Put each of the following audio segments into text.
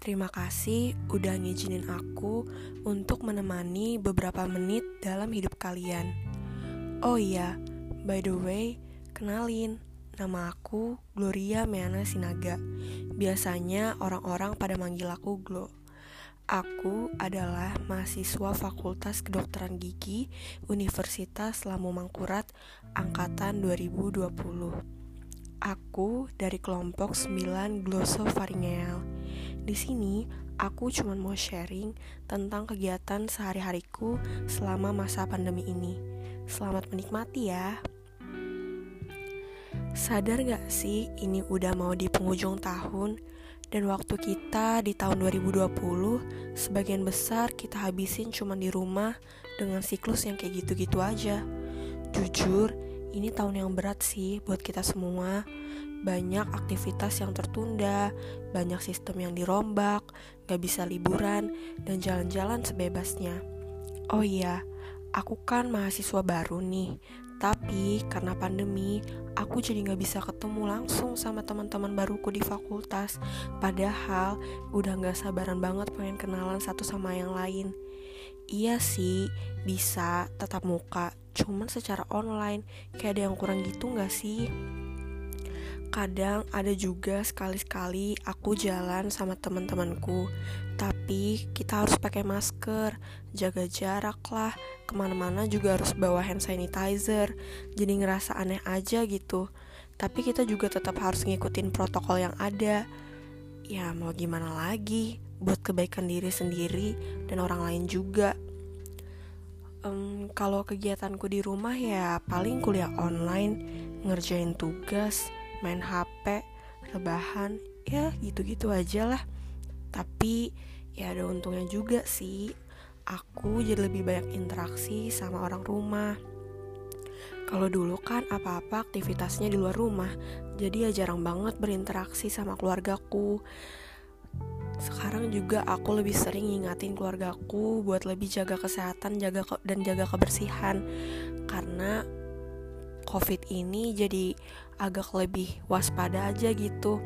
Terima kasih udah ngizinin aku untuk menemani beberapa menit dalam hidup kalian. Oh iya, by the way, kenalin, nama aku Gloria Meana Sinaga. Biasanya orang-orang pada manggil aku Glo. Aku adalah mahasiswa Fakultas Kedokteran Gigi Universitas Lamu Mangkurat angkatan 2020. Aku dari kelompok 9 Glossopharyngeal. Di sini, aku cuma mau sharing tentang kegiatan sehari-hariku selama masa pandemi ini. Selamat menikmati ya. Sadar gak sih ini udah mau di penghujung tahun dan waktu kita di tahun 2020 sebagian besar kita habisin cuma di rumah dengan siklus yang kayak gitu-gitu aja. Jujur, ini tahun yang berat sih buat kita semua banyak aktivitas yang tertunda, banyak sistem yang dirombak, gak bisa liburan, dan jalan-jalan sebebasnya. Oh iya, aku kan mahasiswa baru nih, tapi karena pandemi, aku jadi gak bisa ketemu langsung sama teman-teman baruku di fakultas. Padahal udah gak sabaran banget pengen kenalan satu sama yang lain. Iya sih, bisa tetap muka, cuman secara online, kayak ada yang kurang gitu gak sih? Kadang ada juga sekali-sekali aku jalan sama teman-temanku, tapi kita harus pakai masker, jaga jarak lah, ke mana-mana juga harus bawa hand sanitizer, jadi ngerasa aneh aja gitu. Tapi kita juga tetap harus ngikutin protokol yang ada. Ya mau gimana lagi, buat kebaikan diri sendiri dan orang lain juga. Um, kalau kegiatanku di rumah ya paling kuliah online, ngerjain tugas, main HP, rebahan, ya gitu-gitu aja lah. Tapi ya ada untungnya juga sih. Aku jadi lebih banyak interaksi sama orang rumah. Kalau dulu kan apa-apa aktivitasnya di luar rumah, jadi ya jarang banget berinteraksi sama keluargaku. Sekarang juga aku lebih sering ngingatin keluargaku buat lebih jaga kesehatan, jaga dan jaga kebersihan. Karena COVID ini jadi agak lebih waspada aja gitu.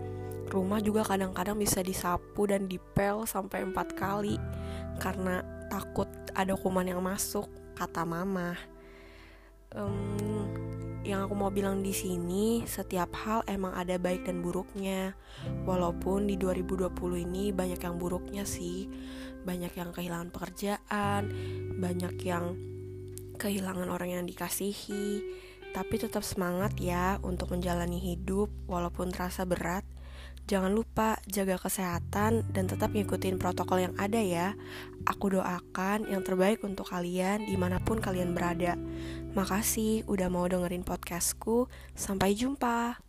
Rumah juga kadang-kadang bisa disapu dan dipel sampai empat kali karena takut ada kuman yang masuk, kata mama. Um, yang aku mau bilang di sini, setiap hal emang ada baik dan buruknya. Walaupun di 2020 ini banyak yang buruknya sih. Banyak yang kehilangan pekerjaan, banyak yang kehilangan orang yang dikasihi, tapi tetap semangat ya untuk menjalani hidup walaupun terasa berat. Jangan lupa jaga kesehatan dan tetap ngikutin protokol yang ada ya. Aku doakan yang terbaik untuk kalian di mana pun kalian berada. Makasih udah mau dengerin podcastku. Sampai jumpa.